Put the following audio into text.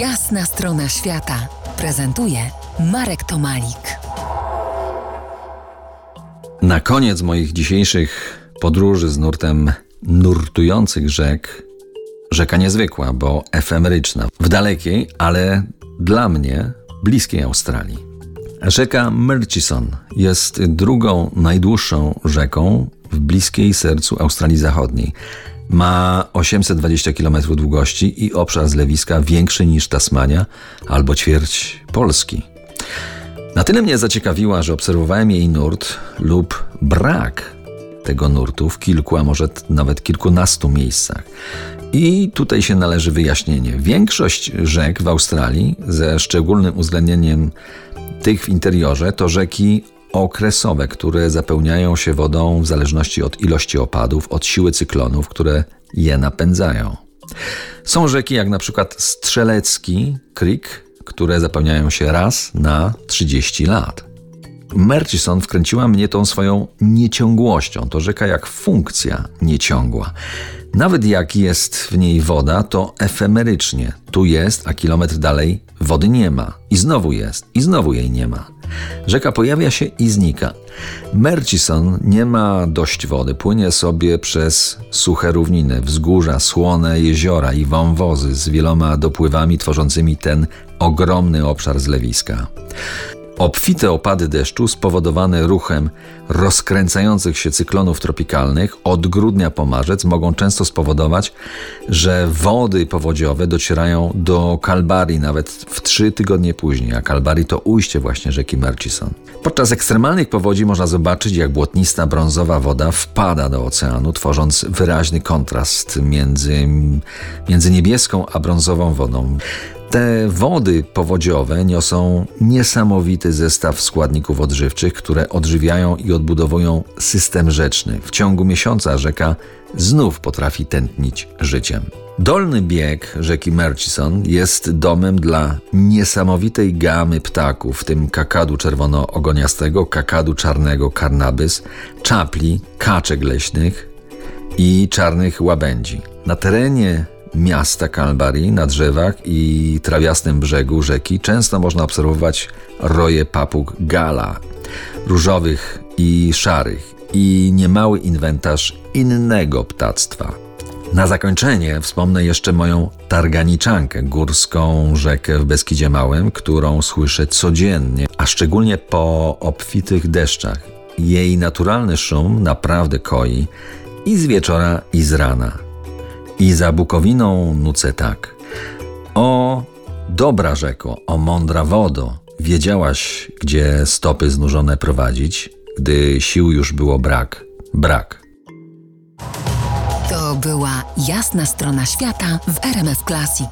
Jasna strona świata prezentuje Marek Tomalik. Na koniec moich dzisiejszych podróży z nurtem nurtujących rzek, rzeka niezwykła, bo efemeryczna, w dalekiej, ale dla mnie bliskiej Australii. Rzeka Murchison jest drugą najdłuższą rzeką w bliskiej sercu Australii Zachodniej. Ma 820 km długości i obszar zlewiska większy niż Tasmania albo ćwierć Polski. Na tyle mnie zaciekawiła, że obserwowałem jej nurt lub brak tego nurtu w kilku, a może nawet kilkunastu miejscach. I tutaj się należy wyjaśnienie. Większość rzek w Australii, ze szczególnym uwzględnieniem tych w interiorze, to rzeki okresowe, które zapełniają się wodą w zależności od ilości opadów, od siły cyklonów, które je napędzają. Są rzeki jak na przykład Strzelecki Creek, które zapełniają się raz na 30 lat. Murchison wkręciła mnie tą swoją nieciągłością. To rzeka jak funkcja nieciągła. Nawet jak jest w niej woda, to efemerycznie. Tu jest, a kilometr dalej wody nie ma. I znowu jest, i znowu jej nie ma. Rzeka pojawia się i znika. Murchison nie ma dość wody, płynie sobie przez suche równiny, wzgórza, słone jeziora i wąwozy z wieloma dopływami tworzącymi ten ogromny obszar zlewiska. Obfite opady deszczu spowodowane ruchem rozkręcających się cyklonów tropikalnych od grudnia po marzec mogą często spowodować, że wody powodziowe docierają do Kalbari nawet w trzy tygodnie później, a Kalbari to ujście właśnie rzeki Murchison. Podczas ekstremalnych powodzi można zobaczyć, jak błotnista brązowa woda wpada do oceanu, tworząc wyraźny kontrast między, między niebieską a brązową wodą. Te wody powodziowe niosą niesamowity zestaw składników odżywczych, które odżywiają i odbudowują system rzeczny. W ciągu miesiąca rzeka znów potrafi tętnić życiem. Dolny bieg rzeki Murchison jest domem dla niesamowitej gamy ptaków, w tym kakadu czerwono-ogoniastego, kakadu czarnego karnabys, czapli, kaczek leśnych i czarnych łabędzi. Na terenie miasta Kalbari na drzewach i trawiastym brzegu rzeki często można obserwować roje papug gala, różowych i szarych i niemały inwentarz innego ptactwa. Na zakończenie wspomnę jeszcze moją targaniczankę, górską rzekę w Beskidzie Małym, którą słyszę codziennie, a szczególnie po obfitych deszczach. Jej naturalny szum naprawdę koi i z wieczora, i z rana. I za Bukowiną nucę tak. O dobra rzeko, o mądra wodo, wiedziałaś, gdzie stopy znużone prowadzić, gdy sił już było brak, brak. To była jasna strona świata w RMF Classic.